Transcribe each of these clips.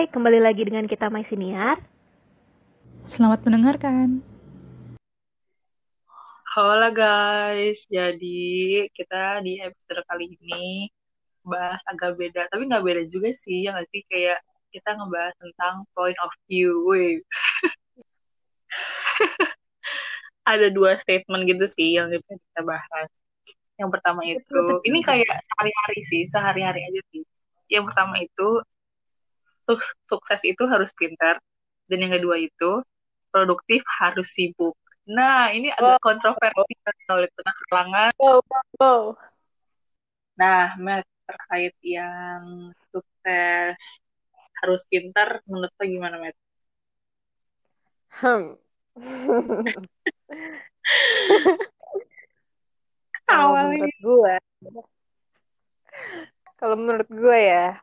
Hai, kembali lagi dengan kita My Siniar. Selamat mendengarkan. Halo guys, jadi kita di episode kali ini bahas agak beda, tapi nggak beda juga sih, yang nggak sih kayak kita ngebahas tentang point of view. Ada dua statement gitu sih yang kita kita bahas. Yang pertama itu, ini kayak sehari-hari sih, sehari-hari aja sih. Yang pertama itu sukses itu harus pintar dan yang kedua itu produktif harus sibuk. Nah, ini agak kontroversi oleh tengah kalangan. Wow, wow. Nah, Matt, terkait yang sukses harus pintar, menurut lo gimana, Matt? Hmm. Kalau menurut gue, kalau menurut gue ya,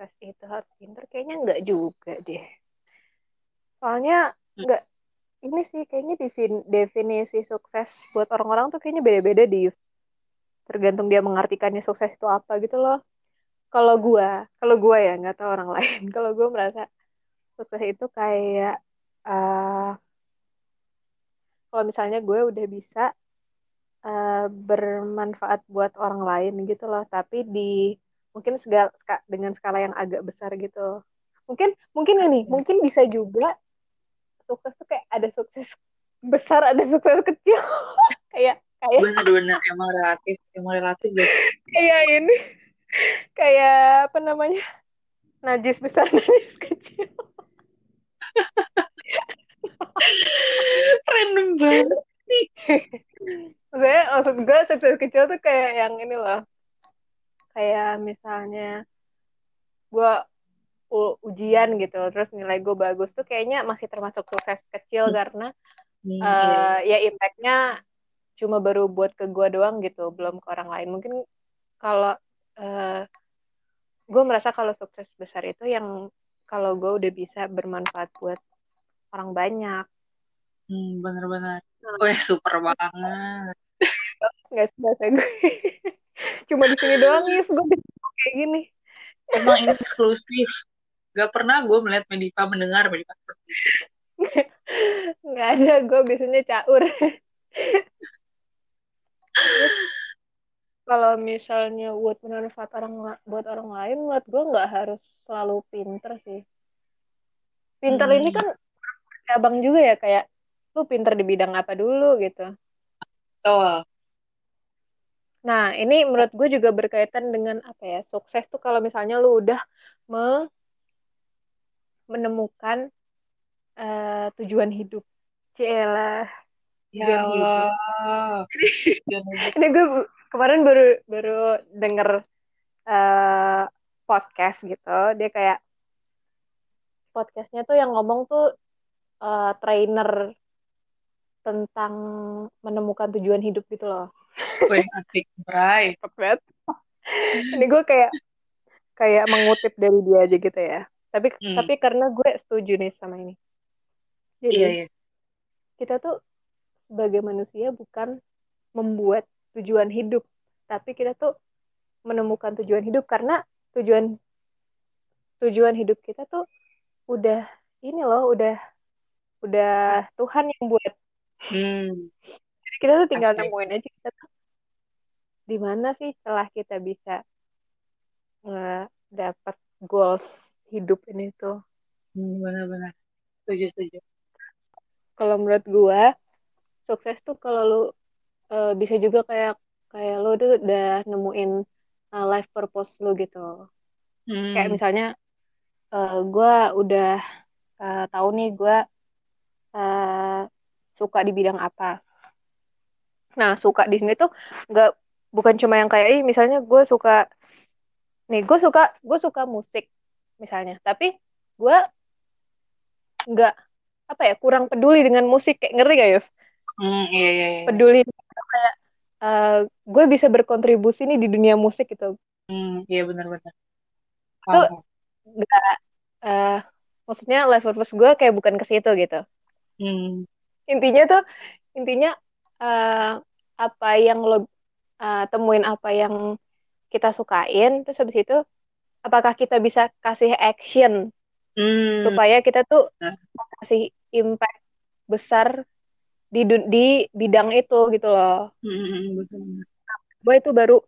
sukses itu harus pintar kayaknya nggak juga deh. Soalnya nggak ini sih kayaknya defin- definisi sukses buat orang-orang tuh kayaknya beda-beda di tergantung dia mengartikannya sukses itu apa gitu loh. Kalau gue, kalau gue ya nggak tahu orang lain. Kalau gue merasa sukses itu kayak uh, kalau misalnya gue udah bisa uh, bermanfaat buat orang lain gitu loh, tapi di mungkin segala dengan skala yang agak besar gitu. Mungkin mungkin ini, mungkin bisa juga sukses tuh kayak ada sukses besar ada sukses kecil. Kayak kayak benar-benar emang relatif emang relatif deh. Kayak ini kayak apa namanya najis besar najis kecil. Random banget sih maksudnya maksud gue sukses kecil tuh kayak yang ini loh kayak misalnya gue ujian gitu terus nilai gue bagus tuh kayaknya masih termasuk sukses kecil hmm. karena hmm, uh, ya impactnya cuma baru buat ke gue doang gitu belum ke orang lain. Mungkin kalau uh, gue merasa kalau sukses besar itu yang kalau gue udah bisa bermanfaat buat orang banyak. Hmm, bener-bener Wah, super banget. Nggak sih bahasa gue cuma di sini doang ya gue kayak gini emang ini eksklusif Gak pernah gue melihat Mediva mendengar itu. Gak ada, gue biasanya caur. Kalau misalnya buat bermanfaat orang buat orang lain, menurut gue nggak harus selalu pinter sih. Pinter hmm. ini kan cabang juga ya kayak lu pinter di bidang apa dulu gitu. Betul. Nah, ini menurut gue juga berkaitan dengan apa ya? Sukses tuh kalau misalnya lu udah me menemukan uh, tujuan hidup. Cila. Ya Allah. ini gue kemarin baru baru denger uh, podcast gitu. Dia kayak podcastnya tuh yang ngomong tuh uh, trainer tentang menemukan tujuan hidup gitu loh. Wih, asik, Bray. Ini gue kayak kayak mengutip dari dia aja gitu ya tapi hmm. tapi karena gue setuju nih sama ini jadi iya, iya. kita tuh sebagai manusia bukan membuat tujuan hidup tapi kita tuh menemukan tujuan hidup karena tujuan tujuan hidup kita tuh udah ini loh udah udah Tuhan yang buat hmm. Kita tuh tinggal nemuin aja kita tuh di mana sih setelah kita bisa uh, dapat goals hidup ini tuh. Hmm, benar-benar. Setuju, setuju. Kalau menurut gue, sukses tuh kalau lu uh, bisa juga kayak kayak lu tuh udah nemuin uh, life purpose lu gitu. Hmm. Kayak misalnya uh, gue udah uh, tahu nih gue uh, suka di bidang apa. Nah, suka di sini tuh nggak bukan cuma yang kayak misalnya gue suka nih gue suka gue suka musik misalnya tapi gue nggak apa ya kurang peduli dengan musik kayak ngeri gak Yuf? Hmm, iya, iya, iya. peduli kayak uh, gue bisa berkontribusi nih di dunia musik gitu hmm, iya benar-benar itu nggak uh, maksudnya life purpose gue kayak bukan ke situ gitu hmm. intinya tuh intinya uh, apa yang lo uh, temuin apa yang kita sukain terus habis itu apakah kita bisa kasih action Hmm. supaya kita tuh Nah. kasih impact besar di di bidang itu gitu loh. Hmm, betul. Gue itu baru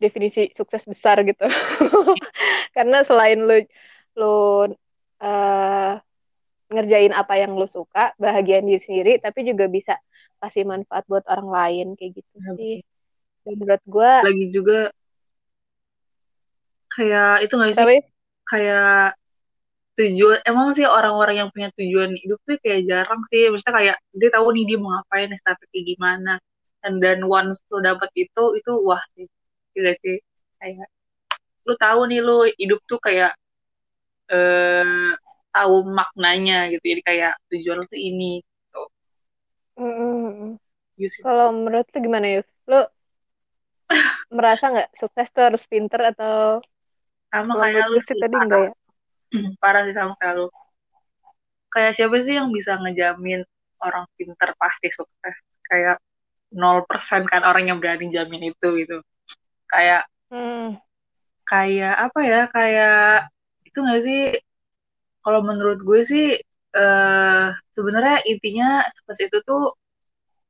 definisi sukses besar gitu. Karena selain lu lu eh, ngerjain apa yang lu suka, bahagiain diri sendiri, tapi juga bisa kasih manfaat buat orang lain kayak gitu Ya, sih. Dan menurut gue, Lagi juga kayak itu nggak sih? Tapi kayak tujuan emang sih orang-orang yang punya tujuan hidup tuh kayak jarang sih. Maksudnya kayak dia tahu nih dia mau ngapain tapi kayak gimana. And then once lu dapet itu itu wah sih. Gitu sih? Kayak lu tahu nih lu hidup tuh kayak eh tahu maknanya gitu. Jadi kayak tujuan lu tuh ini. Mm, kalau menurut lu gimana Yus? Lu merasa nggak sukses tuh harus pinter atau sama kayak lu sih sih tadi parah. enggak ya? parah sih sama kayak lu. Kayak siapa sih yang bisa ngejamin orang pinter pasti sukses? Kayak 0% kan orang yang berani jamin itu gitu. Kayak Hmm, kayak apa ya? Kayak itu nggak sih? Kalau menurut gue sih eh sebenarnya intinya sukses itu tuh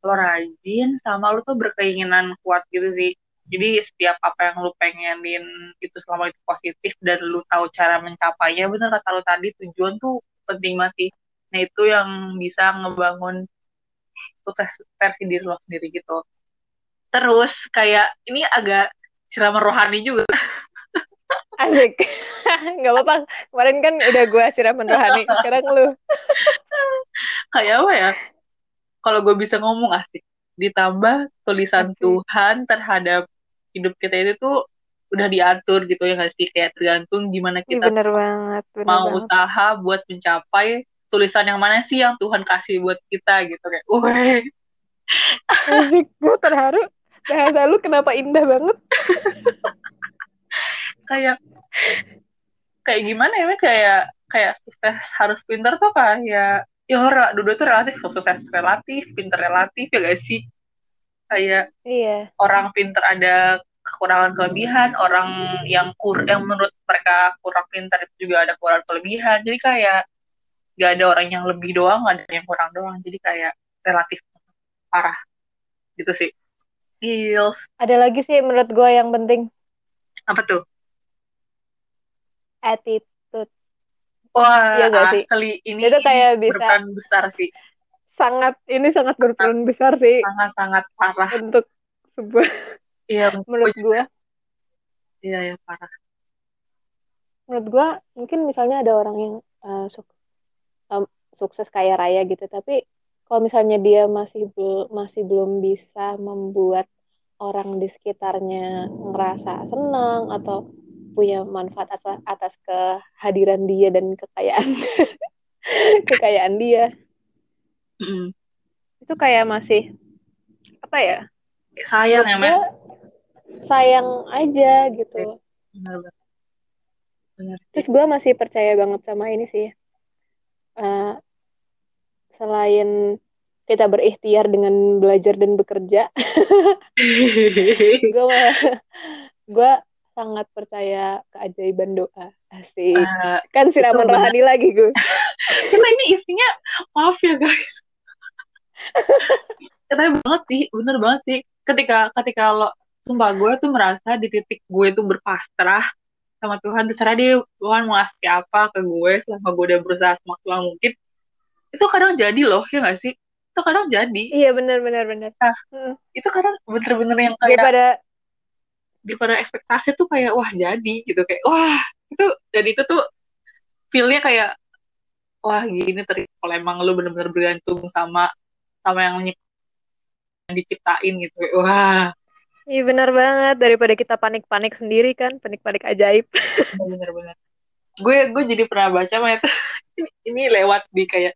lo rajin sama lo tuh berkeinginan kuat gitu sih. Jadi setiap apa yang lo pengenin itu selama itu positif dan lo tahu cara mencapainya bener kata lo tadi tujuan tuh penting banget sih. Nah itu yang bisa ngebangun sukses versi diri lo sendiri gitu. Terus kayak ini agak siraman rohani juga asik. Nggak apa-apa. Kemarin kan udah gue siraman rohani. Sekarang lu. kayak apa ya kalau gue bisa ngomong asik ditambah tulisan Asik. Tuhan terhadap hidup kita itu tuh udah diatur gitu ya nggak sih kayak tergantung gimana kita bener banget. Bener mau banget. usaha buat mencapai tulisan yang mana sih yang Tuhan kasih buat kita gitu kayak wah Asik. Gue terharu. Bahasa lu kenapa indah banget? kayak kayak gimana ya kayak kayak sukses harus pintar tuh kayak ya orang dua itu relatif sukses relatif pintar relatif ya gak sih? Kayak Iya. orang pintar ada kekurangan kelebihan orang yang kur yang menurut mereka kurang pintar itu juga ada kurang kelebihan. Jadi kayak gak ada orang yang lebih doang gak ada yang kurang doang. Jadi kayak relatif parah. Gitu sih. Skills Ada lagi sih menurut gue yang penting. apa tuh Attitude. wah Iya gak sih? asli ini, Itu kayak ini bisa- berperan besar sih Sangat, ini sangat berperan besar sih. sangat sangat parah Untuk sebuah, iya menurut gue. iya ya parah Menurut gue, mungkin misalnya ada orang yang eh, suk- sukses kaya raya gitu. Tapi kalau misalnya dia masih bel- masih belum bisa membuat orang di sekitarnya ngerasa senang atau punya manfaat atas, atas kehadiran dia dan kekayaan. Kekayaan dia. Mm-mm. itu kayak masih apa ya? Sayang ya men sayang aja gitu. Benar benar benar. Terus gue masih percaya banget sama ini sih. Eh, selain kita berikhtiar dengan belajar dan bekerja gue gue sangat percaya keajaiban doa. Asik. Eh, kan siraman rohani lagi gue kita ini isinya maaf ya guys. Tapi banget sih bener banget sih. Ketika ketika lo sumpah gue tuh merasa di titik gue tuh berpasrah sama Tuhan. Terserah dia Tuhan mau ngasih apa ke gue selama gue udah berusaha semaksimal mungkin. Itu kadang jadi loh ya gak sih? Itu kadang jadi. Iya benar benar benar itu kadang bener-bener yang kayak daripada daripada ekspektasi tuh kayak wah jadi gitu. Kayak wah itu dan itu tuh feelnya kayak wah gini terus kalau emang lu bener-bener bergantung sama sama yang yang diciptain gitu. Kayak, wah. Iya benar banget. Daripada kita panik-panik sendiri kan panik-panik ajaib. Bener-bener gue gue jadi pernah baca Mat. ini, ini lewat di kayak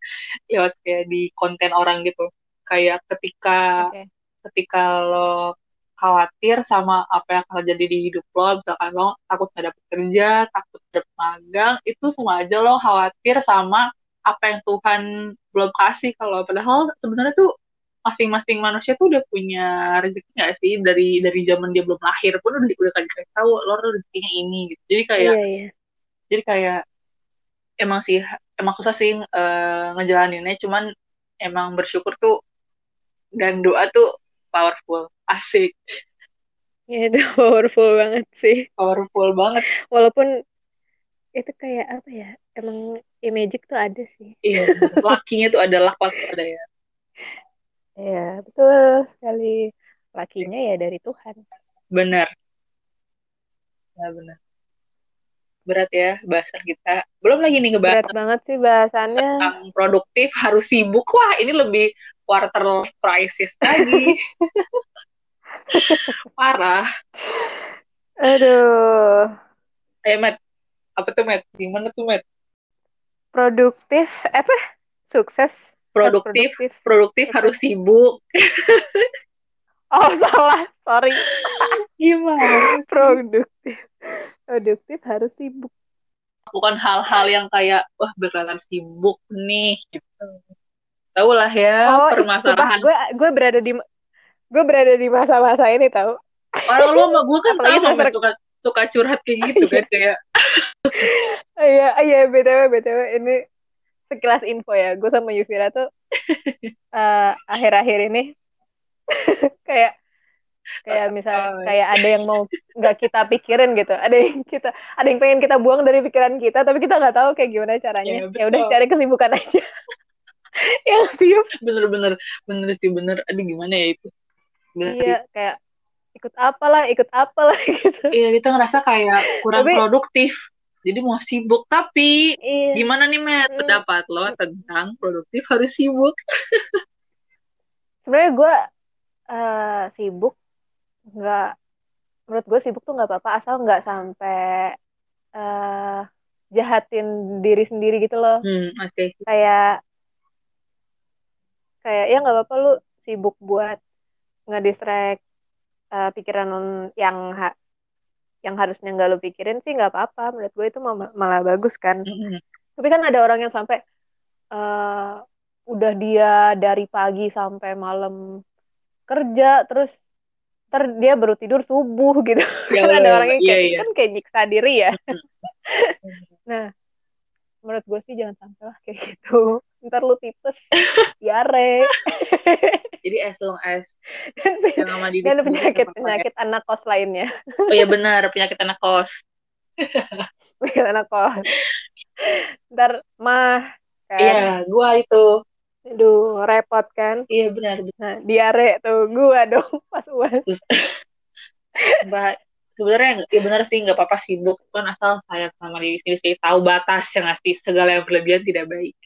lewat kayak di konten orang gitu. Kayak ketika Oke. ketika lo khawatir sama apa yang akan terjadi di hidup lo, misalkan lo takut gak dapet kerja, takut dapet magang, itu sama aja lo khawatir sama apa yang Tuhan belum kasih. Kalau padahal sebenarnya tuh masing-masing manusia tuh udah punya rezeki nggak sih? Dari dari zaman dia belum lahir pun udah udah kasih tahu lo rezekinya ini gitu. Jadi kayak iya iya. jadi kayak emang sih emang susah sih uh, ngejalaninnya. Cuman emang bersyukur tuh dan doa tuh powerful asik ya itu powerful banget sih powerful banget walaupun itu kayak apa ya emang ya magic tuh ada sih iya lakinya tuh ada luck ada ya Iya, betul sekali. Lakinya ya dari Tuhan. Benar. Ya, benar. Berat ya bahasan kita. Belum lagi nih ngebahas. Berat banget sih bahasannya. Tentang produktif, harus sibuk. Wah, ini lebih quarter crisis lagi. Parah. Aduh. Eh, Matt. Apa tuh, Matt? Gimana tuh, Matt? Produktif, apa? Sukses produktif, produktif, produktif harus sibuk. oh salah, sorry. Gimana? produktif, produktif harus sibuk. Bukan hal-hal yang kayak wah bakalan sibuk nih gitu. Tahu lah ya oh, permasalahan. Gue gue berada di gue berada di masa-masa ini tahu. Orang lu sama gue kan tahu sama suka suka curhat kayak gitu kan kayak. Iya iya btw btw ini sekilas info ya gue sama Yuvira tuh uh, akhir-akhir ini kayak kayak misal oh, iya. kayak ada yang mau nggak kita pikirin gitu ada yang kita ada yang pengen kita buang dari pikiran kita tapi kita nggak tahu kayak gimana caranya ya, ya udah cari kesibukan aja yang sih bener-bener bener. Sih bener. Aduh gimana ya itu? Bener iya sih. kayak ikut apalah ikut apalah gitu. Iya kita ngerasa kayak kurang tapi, produktif. Jadi mau sibuk. Tapi iya. gimana nih Matt pendapat lo tentang produktif harus sibuk? Sebenarnya gue uh, sibuk. Nggak menurut gue sibuk tuh nggak apa-apa. Asal nggak sampai uh, jahatin diri sendiri gitu loh. Hmm, okay. kayak kayak ya nggak apa-apa lu sibuk buat ngedistract uh, pikiran yang ha yang harusnya nggak lo pikirin sih nggak apa-apa menurut gue itu mal malah bagus kan mm-hmm. tapi kan ada orang yang sampai uh, udah dia dari pagi sampai malam kerja terus ntar dia baru tidur subuh gitu ya, kan ada orang yang kayak iya, iya. kan kayak nyiksa diri ya nah menurut gue sih jangan sampai lah kayak gitu ntar lu tipes diare jadi as long as dan, sama diri dan penyakit penyakit anak kos lainnya oh iya benar penyakit anak kos penyakit anak kos ntar mah kan. iya gua itu Aduh, repot kan? Iya benar. Nah, diare tuh gua dong pas uas. Mbak, sebenarnya ya benar sih nggak apa-apa sibuk kan asal sayang sama diri sendiri tahu batas yang ngasih segala yang berlebihan tidak baik.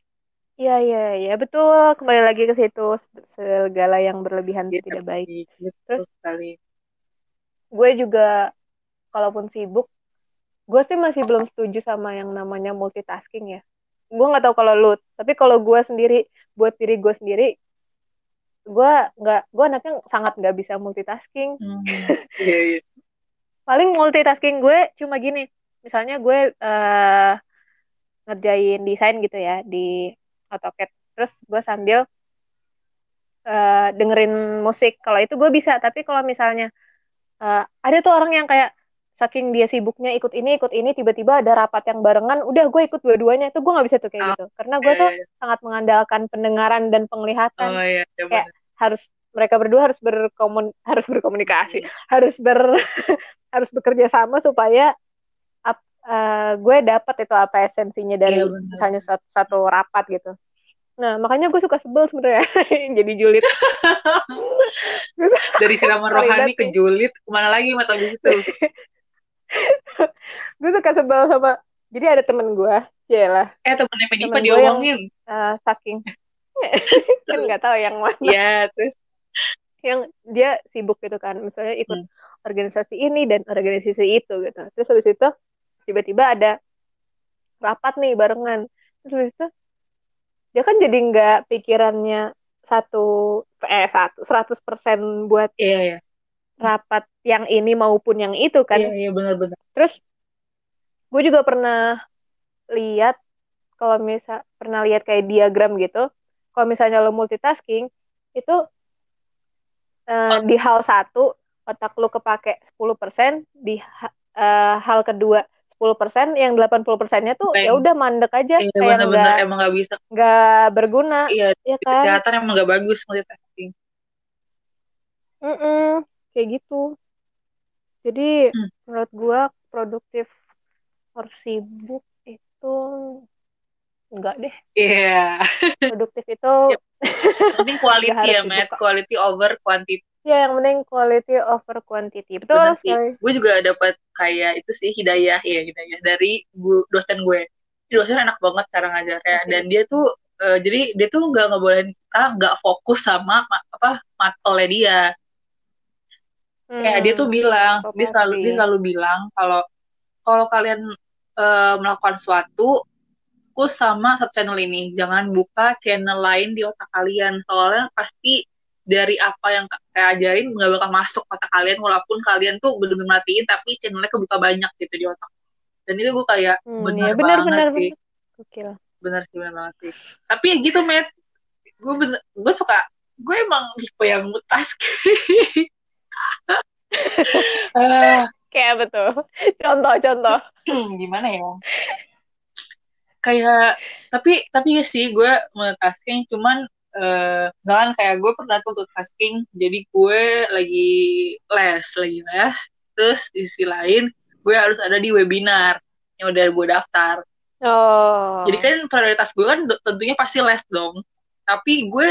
Iya iya iya betul kembali lagi ke situ segala yang berlebihan itu tidak baik. Betul Terus sekali. Gue juga kalaupun sibuk, gue sih masih belum setuju sama yang namanya multitasking ya. Gue nggak tahu kalau lu, tapi kalau gue sendiri buat diri gue sendiri, gue nggak gue anaknya sangat nggak bisa multitasking. Hmm, iya iya. Paling multitasking gue cuma gini, misalnya gue uh, ngerjain desain gitu ya di AutoCAD. Terus gue sambil uh, dengerin musik. Kalau itu gue bisa tapi kalau misalnya uh, ada tuh orang yang kayak saking dia sibuknya ikut ini ikut ini tiba-tiba ada rapat yang barengan udah gue ikut dua-duanya itu gue nggak bisa tuh kayak oh, gitu. Karena gue tuh iya. sangat mengandalkan pendengaran dan penglihatan. Oh, iya, iya, kayak harus mereka berdua harus berkomun harus berkomunikasi hmm. harus ber harus bekerja sama supaya uh, gue dapat itu apa esensinya dari iya, misalnya satu, satu rapat gitu. Nah makanya gue suka sebel sebenarnya jadi julid. Dari siraman rohani ke julid ke mana lagi mata di situ gue suka sebel sama jadi ada temen gue ya lah. Eh temennya Medipa diomongin yang, uh, saking. Kan nggak tahu yang mana. Ya terus yang dia sibuk gitu kan misalnya ikut hmm. organisasi ini dan organisasi itu gitu terus habis itu tiba-tiba ada rapat nih barengan terus habis itu dia kan jadi nggak pikirannya satu eh satu seratus persen buat iya, iya. rapat yang ini maupun yang itu kan iya iya benar-benar terus gue juga pernah lihat kalau misal pernah lihat kayak diagram gitu kalau misalnya lo multitasking itu uh, di hal satu otak lu kepake 10%, di uh, hal kedua 10%, yang 80 persennya tuh ya udah mandek aja iya, kayak bener -bener, emang gak bisa. nggak berguna iya ya kan? kesehatan emang gak bagus multitasking mm -mm, kayak gitu. Jadi hmm. menurut gua produktif or sibuk itu enggak deh iya yeah. produktif itu yep. penting quality ya Matt quality over quantity Ya, yang penting quality over quantity. Betul sekali. Gue juga dapat kayak itu sih hidayah ya hidayah dari gu, dosen gue. Dosen enak banget cara ngajarnya okay. dan dia tuh uh, jadi dia tuh nggak ngebolehin kita nggak fokus sama apa matolnya dia. Hmm, kayak dia tuh bilang, so dia selalu dia selalu bilang kalau kalau kalian uh, melakukan suatu fokus sama satu channel ini, jangan buka channel lain di otak kalian. Soalnya pasti dari apa yang saya ajarin nggak bakal masuk otak kalian walaupun kalian tuh bener-bener matiin tapi channelnya kebuka banyak gitu di otak. Dan itu gue kayak hmm, bener, ya, bener banget bener, sih. bener. bener sih bener banget sih. Tapi ya gitu met gue bener gue suka gue emang tipe yang mutas. Uh, kayak betul contoh-contoh gimana ya kayak tapi tapi ya sih gue multitasking cuman uh, misalkan kayak gue pernah tuh untuk tasking jadi gue lagi les lagi les terus di sisi lain gue harus ada di webinar yang udah gue daftar. Oh. Jadi kan prioritas gue kan tentunya pasti les dong tapi gue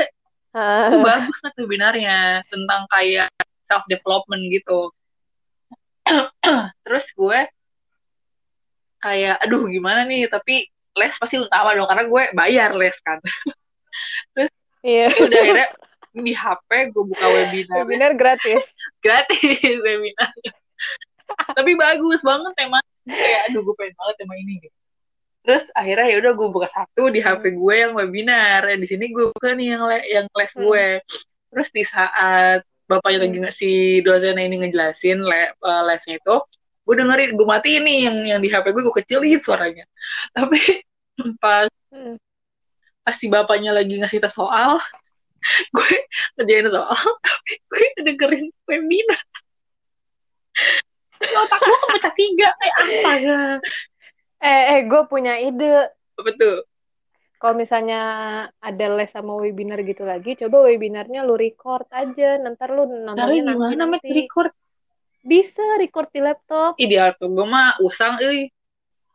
uh. itu bagus kan webinarnya tentang kayak self development gitu. Terus gue kayak aduh gimana nih? Tapi les pasti utama dong karena gue bayar les kan terus Iya. Yeah. udah akhirnya di HP gue buka webinar. Webinar gratis. gratis webinar. Tapi bagus banget emang. Kayak aduh gue pengen banget tema ini gitu. Terus akhirnya ya udah gue buka satu di HP hmm. gue yang webinar. Di sini gue buka nih yang le yang kelas hmm. gue. Terus di saat bapaknya lagi hmm. si dosen ini ngejelasin le uh, lesnya itu, gue dengerin gue mati ini yang yang di HP gue gue kecilin suaranya. Tapi pas hmm. pas si bapaknya lagi ngasih tes soal gue ngerjain soal tapi gue dengerin webinar. Otak gue kepecah tiga kayak astaga. Eh eh gue punya ide. Betul kalau misalnya ada les sama webinar gitu lagi coba webinarnya lu record aja. Nanti lu nontonnya nanti. Namanya record bisa record di laptop. Ideal tuh gue mah usang eh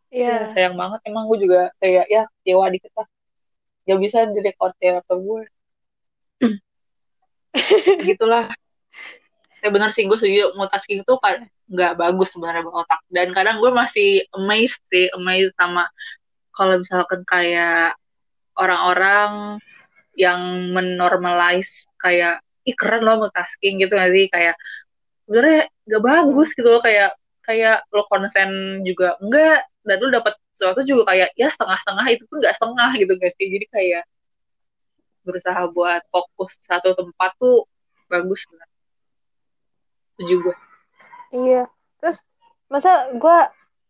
Iya. Ya, sayang banget emang gue juga kayak ya kecewa dikit lah. Gak bisa direkod ya atau gue gitulah. Ya benar sih gue setuju. Multitasking kan nggak bagus sebenarnya buat otak. Dan kadang gue masih amazed sih amazed sama kalau misalkan kayak orang-orang yang menormalize kayak ih keren loh multitasking gitu gak sih? Kayak sebenarnya gak bagus gitu loh kayak kayak lo konsen juga enggak dan lo dapat sesuatu juga kayak ya setengah-setengah itu pun nggak setengah gitu guys jadi kayak berusaha buat fokus satu tempat tuh bagus banget setuju gue iya. Terus masa gue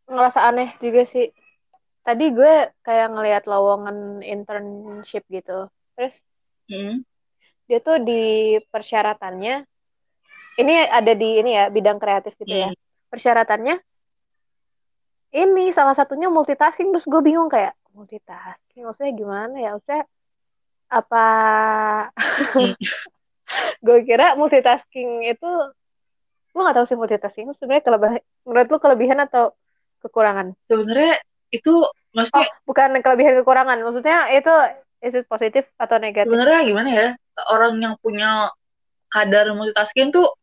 ngerasa aneh juga sih. Tadi gue kayak ngelihat lowongan internship gitu. Terus hmm. dia tuh di persyaratannya ini ada di ini ya bidang kreatif gitu ya. hmm. ya persyaratannya? Ini salah satunya multitasking terus gue bingung kayak multitasking maksudnya gimana ya? Maksudnya apa? Hmm. gue kira multitasking itu gue gak tahu sih multitasking itu sebenarnya kelebihan menurut lu kelebihan atau kekurangan? Sebenarnya itu maksudnya oh, bukan kelebihan kekurangan. Maksudnya itu is it positif atau negatif? Sebenarnya gimana ya? Orang yang punya kadar multitasking tuh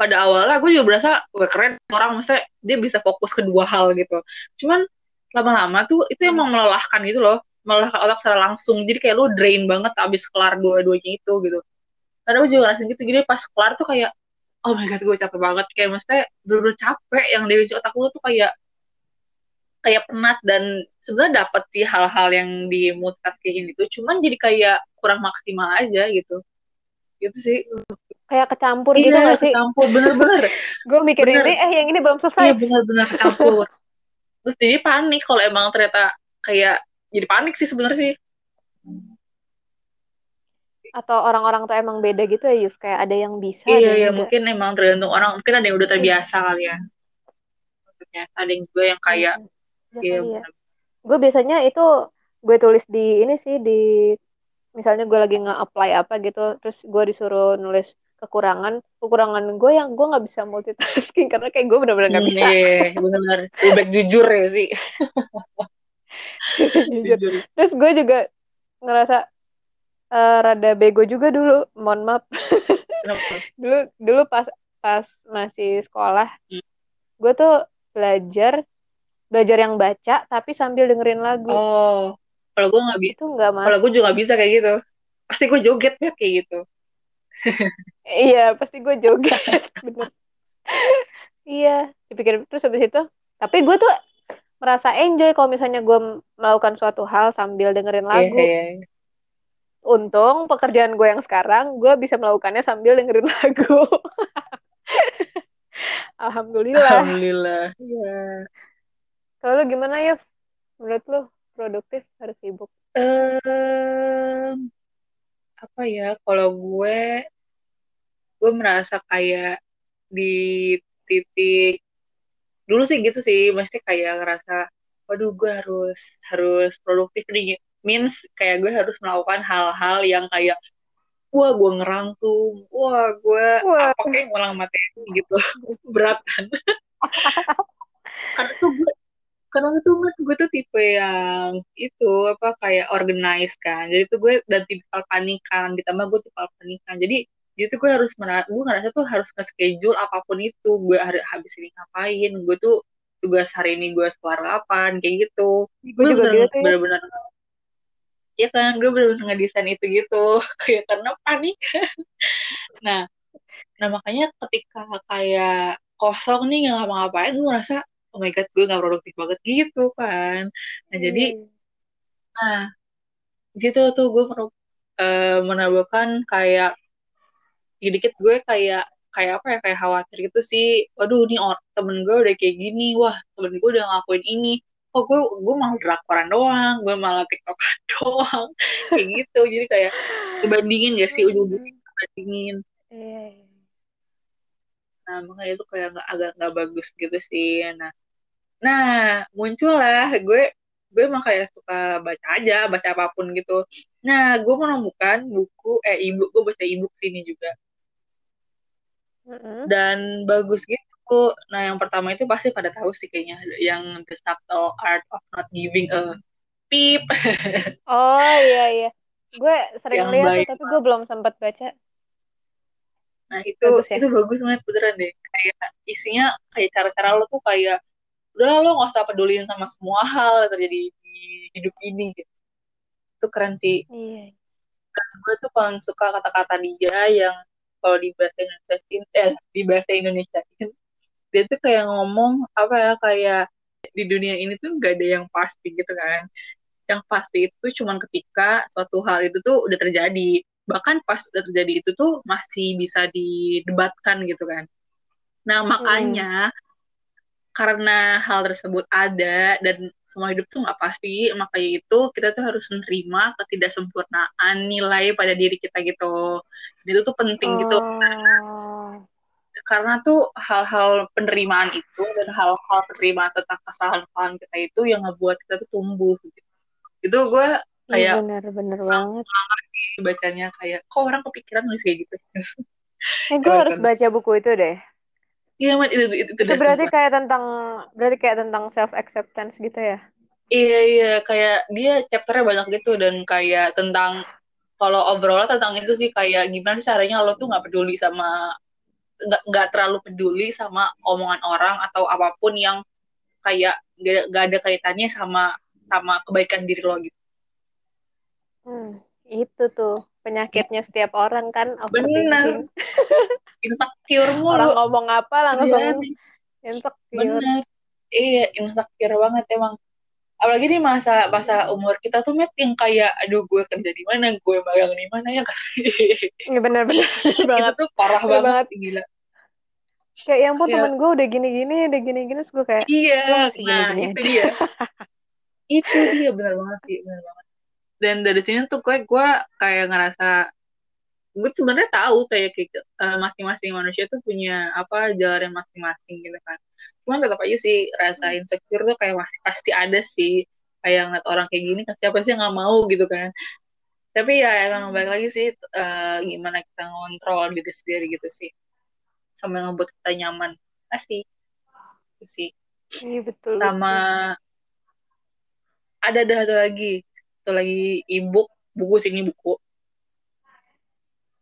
pada awalnya gue juga berasa gue keren orang maksudnya dia bisa fokus ke dua hal gitu. Cuman lama-lama tuh itu emang melelahkan gitu loh melelahkan otak secara langsung. Jadi kayak lu drain banget abis kelar dua-duanya itu gitu. Karena gue juga ngerasain gitu jadi pas kelar tuh kayak oh my god gue capek banget. Kayak maksudnya bener-bener capek yang dari otak lu tuh kayak kayak penat. Dan sebenarnya dapat sih hal-hal yang di multitasking itu cuman jadi kayak kurang maksimal aja gitu. Gitu sih kayak kecampur iya, gitu gak sih? kecampur, bener-bener. gue mikirin bener. ini, eh yang ini belum selesai. Iya, bener-bener kecampur. Terus jadi panik kalau emang ternyata kayak, jadi panik sih sebenarnya sih. atau orang-orang tuh emang beda gitu ya Yuf kayak ada yang bisa iya iya mungkin emang tergantung orang mungkin ada yang udah terbiasa kali ya maksudnya ada yang juga yang kayak ya iya kali ya gue biasanya itu gue tulis di ini sih di misalnya gue lagi nge-apply apa gitu terus gue disuruh nulis kekurangan kekurangan gue yang gue nggak bisa multitasking karena kayak gue bener-bener nggak Hmm, bisa. iya benar-benar lebih baik jujur ya sih. Jujur. Jujur. Terus gue juga ngerasa eh, rada bego juga dulu mohon maaf. Dulu dulu pas pas masih sekolah Hmm. gue tuh belajar belajar yang baca tapi sambil dengerin lagu. Oh kalau gue nggak bisa kalau gue juga nggak bisa kayak gitu. Pasti gue joget ya kayak gitu iya pasti gue joget bener. Iya dipikir terus habis itu. Tapi gue tuh merasa enjoy kalau misalnya gue melakukan suatu hal sambil dengerin Iya, lagu. iya. untung pekerjaan gue yang sekarang gue bisa melakukannya sambil dengerin lagu. Alhamdulillah. Alhamdulillah ya kalau gimana ya menurut lu produktif harus sibuk? Em, apa ya kalau gue gue merasa kayak di titik dulu sih gitu sih mesti kayak ngerasa waduh gue harus harus produktif nih. Means kayak gue harus melakukan hal-hal yang kayak wah gue ngerangkum wah gue apa kayak ngulang materi gitu. Berat kan? Karena tuh gue karena tuh gue, gue tuh tipe yang itu apa kayak organize kan. Jadi tuh gue dan tipikal panikan ditambah gue tipikal panikan jadi jadi tuh gue harus merasa gue ngerasa tuh harus nge-schedule apa pun itu. Gue hari habis ini ngapain? Gue tuh tugas hari ini gue keluar kapan? Kayak gitu. Gue juga bener gitu ya. bener-bener ya kan? Gue bener-bener ngedesain itu gitu. Kayak karena panik. Nah nah makanya ketika kayak kosong nih nggak ngapa-ngapain gue ngerasa oh my god gue nggak produktif banget gitu kan. Nah jadi Hmm. nah gitu tuh gue meru- eh, menambahkan kayak dikit-dikit gue kayak kayak apa ya kayak khawatir gitu sih. Waduh nih or temen gue udah kayak gini wah temen gue udah ngelakuin ini. Kok gue gue malah drakoran doang gue malah tiktokan doang. Kayak gitu jadi kayak dibandingin gak sih? Ujung-ujungnya bandingin Iya, iya. nah makanya itu kayak nggak agak nggak bagus gitu sih. Nah nah muncul lah gue gue emang kayak suka baca aja baca apa pun gitu. Nah gue menemukan buku eh ibu gue baca ebook sini juga Dan bagus gitu nah yang pertama itu pasti pada tahu sih kayaknya yang The Subtle Art of Not Giving a Peep Oh iya iya. Gue sering Yang lihat tuh baik tapi gue belum sempat baca. nah itu Bagus ya? itu bagus banget beneran deh kayak isinya kayak cara-cara lo tuh kayak udah lo nggak usah peduliin sama semua hal yang terjadi di hidup ini gitu itu keren sih Iya. gue tuh paling suka kata-kata dia yang kalau di bahasa Indonesia eh di bahasa Indonesia dia tuh kayak ngomong apa ya kayak di dunia ini tuh nggak ada yang pasti gitu kan. Yang pasti itu cuman ketika suatu hal itu tuh udah terjadi. Bahkan pas udah terjadi itu tuh masih bisa didebatkan gitu kan. Nah makanya karena hal tersebut ada dan semua hidup tuh nggak pasti makanya itu kita tuh harus menerima ketidaksempurnaan nilai pada diri kita gitu Dan itu tuh penting gitu Oh. karena tuh hal-hal penerimaan itu dan hal-hal penerimaan tentang kesalahan-kesalahan kita itu yang ngebuat kita tuh tumbuh gitu. itu gue kayak bener-bener banget. bacanya kayak kok orang kepikiran nulis kayak gitu Eh gue harus baca buku itu deh. Iya man itu itu, itu, Itu berarti sumpah. kayak tentang berarti kayak tentang self acceptance gitu ya? iya iya kayak dia chapternya banyak gitu dan kayak tentang kalau overall tentang itu sih kayak gimana sih caranya lo tuh nggak peduli sama nggak nggak terlalu peduli sama omongan orang atau apa pun yang kayak gak, gak ada kaitannya sama sama kebaikan diri lo gitu Hmm, itu tuh penyakitnya setiap orang kan bener overthinking. insecure mulu Orang ngomong apa langsung Iya, insecure. bener iya insecure banget emang apalagi di masa masa umur kita tuh met yang kayak aduh gue kerja di mana gue magang di mana ya kasih Iya bener-bener itu banget. tuh parah Bener banget, banget. gila Kayak ya ampun Iya. temen gue udah gini-gini, udah gini-gini, terus gue kayak, iya nah gini-gini itu aja. dia itu dia bener banget sih bener banget dan dari sini tuh gue gue kayak ngerasa gue sebenarnya tahu kayak uh, masing-masing manusia tuh punya apa jalan masing-masing gitu kan. Cuman tetap aja sih rasa hmm. insecure tuh kayak masih pasti ada sih. Kayak ngeliat orang kayak gini kan siapa sih nggak mau gitu kan. Tapi ya emang balik lagi sih uh, gimana kita ngontrol diri sendiri gitu sih. Sama yang ngebuat kita nyaman. Pasti. Itu sih. Iya betul sama betul. ada ada satu lagi satu lagi ibu buku sini buku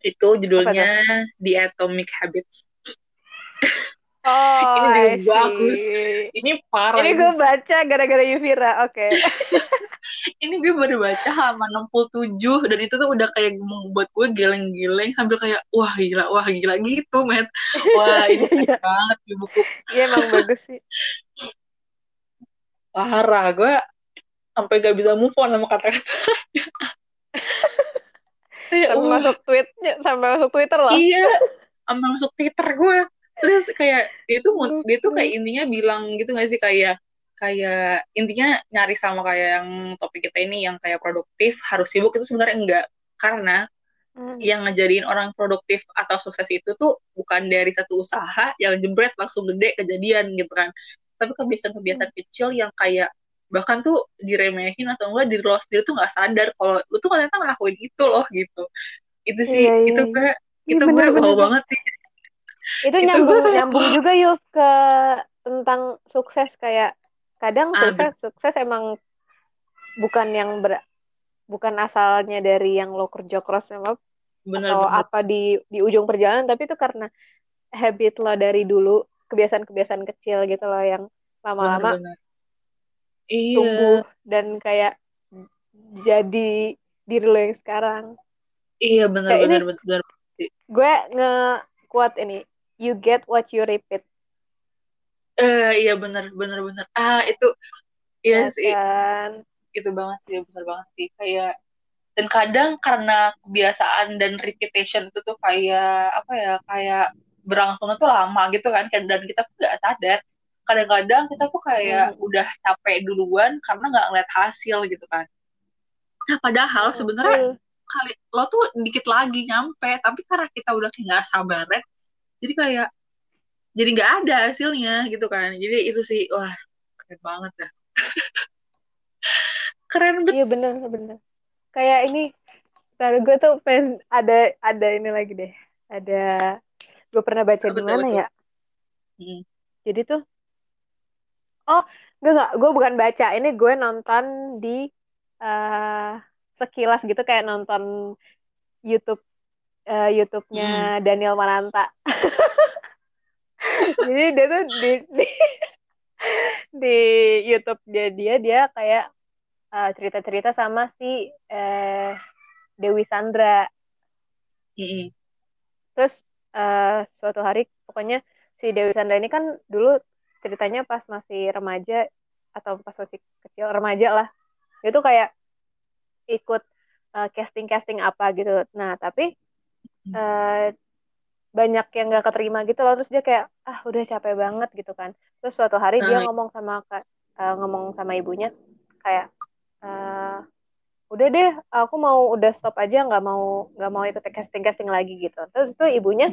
itu judulnya The Atomic Habits Oh, ini juga bagus. Ini parah. Ini gue baca gara-gara Yuvira. Oke. Okay. ini gue baru baca halaman 67 dan itu tuh udah kayak membuat gue geleng-geleng sambil kayak wah gila, wah gila gitu, met. Wah, ini iya. banget di buku. Iya emang bagus sih. Parah, gue sampai gak bisa move on sama kata-kata. sampai uh. masuk tweetnya, sampai masuk Twitter lah. Iya, sampai masuk Twitter gue terus kayak dia tuh dia tuh kayak intinya bilang gitu gak sih kayak kayak intinya nyari sama kayak yang topik kita ini yang kayak produktif harus sibuk itu sebenarnya enggak karena hmm. yang ngejadiin orang produktif atau sukses itu tuh bukan dari satu usaha yang jebret langsung gede kejadian gitu kan tapi kebiasaan-kebiasaan hmm. kecil yang kayak bahkan tuh diremehin atau enggak diri lo sendiri tuh nggak sadar kalau lu tuh ternyata ngelakuin itu loh gitu. Itu sih iya, iya. itu gue iya, itu gue wow banget sih. Itu, nyambung nyambung juga yuk ke tentang sukses kayak kadang ah, sukses sukses emang bukan yang ber bukan asalnya dari yang lo kerja keras sama bener, atau bener. apa di di ujung perjalanan tapi itu karena habit lo dari dulu kebiasaan-kebiasaan kecil gitu loh yang lama-lama iya. tumbuh dan kayak jadi diri lo yang sekarang iya benar benar benar gue nge kuat ini you get what you repeat. Eh uh, iya benar benar benar. Ah itu iya ya sih. Kan? Itu banget sih benar banget sih kayak dan kadang karena kebiasaan dan repetition itu tuh kayak apa ya kayak berlangsung tuh lama gitu kan dan kita tuh nggak sadar kadang-kadang kita tuh kayak hmm. udah capek duluan karena nggak ngeliat hasil gitu kan. Nah padahal sebenarnya kali lo tuh dikit lagi nyampe tapi karena kita udah nggak sabar jadi kayak jadi nggak ada hasilnya gitu kan. Jadi itu sih wah keren banget ya keren banget iya bener bener. Kayak ini Ntar gue tuh pengen ada ada ini lagi deh. Ada gue pernah baca di mana ya? Hmm. jadi tuh oh gue nggak gue bukan baca ini gue nonton di uh, sekilas gitu kayak nonton YouTube uh, YouTube-nya hmm. Daniel Mananta. Jadi dia tuh di, di, di YouTube dia dia dia kayak uh, cerita-cerita sama si uh, Dewi Sandra. Mm-hmm. Terus uh, suatu hari pokoknya si Dewi Sandra ini kan dulu ceritanya pas masih remaja atau pas masih kecil remaja lah. Dia tuh kayak ikut uh, casting-casting apa gitu. Nah, tapi uh, banyak yang gak keterima gitu loh. Terus dia kayak ah udah capek banget gitu kan. Terus suatu hari dia ngomong sama uh, ngomong sama ibunya kayak uh, udah deh aku mau udah stop aja nggak mau nggak mau ikut casting casting lagi gitu. Terus itu ibunya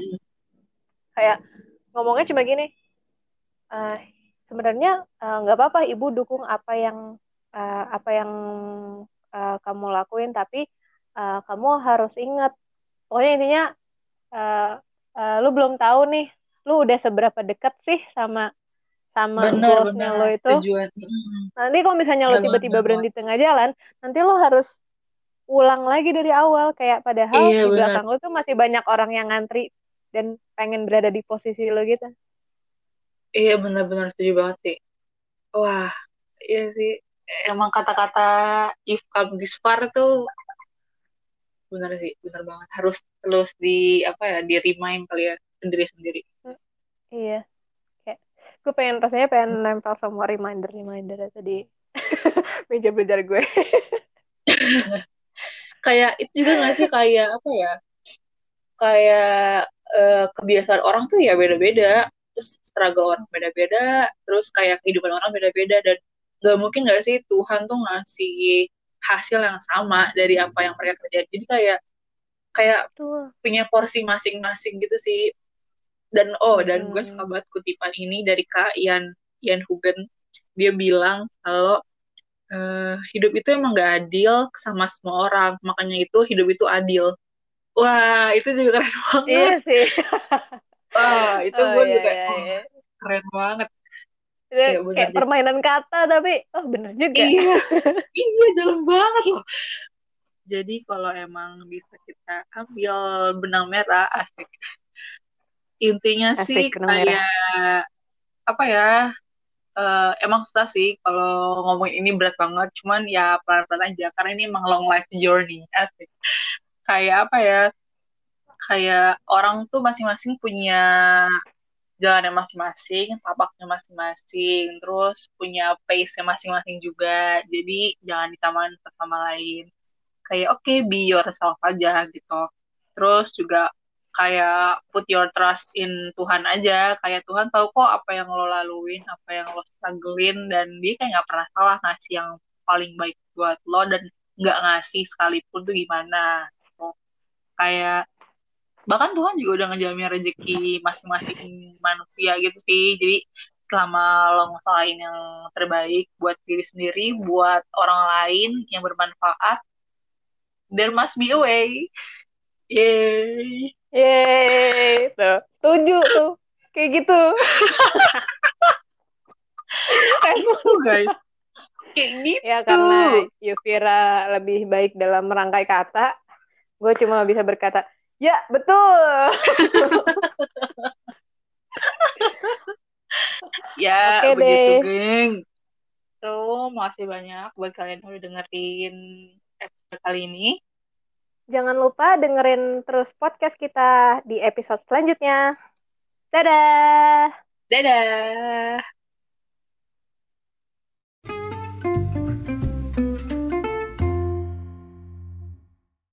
kayak ngomongnya cuma gini uh, sebenarnya nggak uh, apa-apa ibu dukung apa yang uh, apa yang uh, kamu lakuin tapi uh, kamu harus ingat. Pokoknya intinya uh, uh, lu belum tahu nih lu udah seberapa dekat sih sama sama goalsnya lo itu? Tujuan. nanti kalau misalnya lo tiba-tiba berhenti tengah jalan nanti lo harus ulang lagi dari awal. Kayak padahal iya, di belakang lo tuh masih banyak orang yang ngantri dan pengen berada di posisi lo gitu iya benar-benar setuju banget sih. Wah iya sih. Emang kata-kata if come this far tuh benar sih benar banget. Harus terus di apa ya di remind kali ya sendiri sendiri. Iya. Kayak gue pengen rasanya pengen nempel semua reminder reminder itu di meja belajar gue. Kayak itu juga gak sih? Kayak apa ya? Kayak uh, kebiasaan orang tuh ya beda-beda terus struggle orang beda-beda terus kayak kehidupan orang beda-beda dan gak mungkin gak sih Tuhan tuh ngasih hasil yang sama dari apa yang mereka kerjain jadi kayak kayak Tuh. punya porsi masing-masing gitu sih dan oh dan gue Hmm. suka banget kutipan ini dari kak Ian Ian Hugen dia bilang kalau eh, hidup itu emang gak adil sama semua orang makanya itu hidup itu adil wah itu juga keren banget Iya sih. wah itu Oh, gue iya, juga iya, oh, iya. keren banget bener kayak deh. permainan kata tapi oh bener juga. iya iya dalam banget loh jadi kalau emang bisa kita ambil benang merah asik intinya sih Asik, merah. kayak apa ya eh, emang susah sih kalau ngomongin ini berat banget cuman ya pelan-pelan aja karena ini emang long life journey asik kayak apa ya kayak orang tuh masing-masing punya jalannya masing-masing, tapaknya masing-masing, terus punya pace-nya masing-masing juga. Jadi jangan ditamain satu sama lain. Kayak oke, be yourself aja gitu. Terus juga kayak put your trust in Tuhan aja. Kayak Tuhan tahu kok apa yang lo laluin, apa yang lo strugglein, dan dia kayak nggak pernah salah ngasih yang paling baik buat lo dan nggak ngasih sekalipun tuh gimana. Gitu. Kayak bahkan Tuhan juga udah ngejamin rezeki masing-masing manusia gitu sih jadi selama lo ngusalain yang terbaik buat diri sendiri buat orang lain yang bermanfaat there must be a way Yeay. Yeay, tuh. Setuju tuh. Kayak gitu. Gitu, guys kayak gitu ya karena Yuvira lebih baik dalam merangkai kata, gue cuma bisa berkata, ya betul. ya Oke begitu deh. geng so makasih banyak buat kalian yang udah dengerin episode kali ini Jangan lupa dengerin terus podcast kita di episode selanjutnya. Dadah! dadah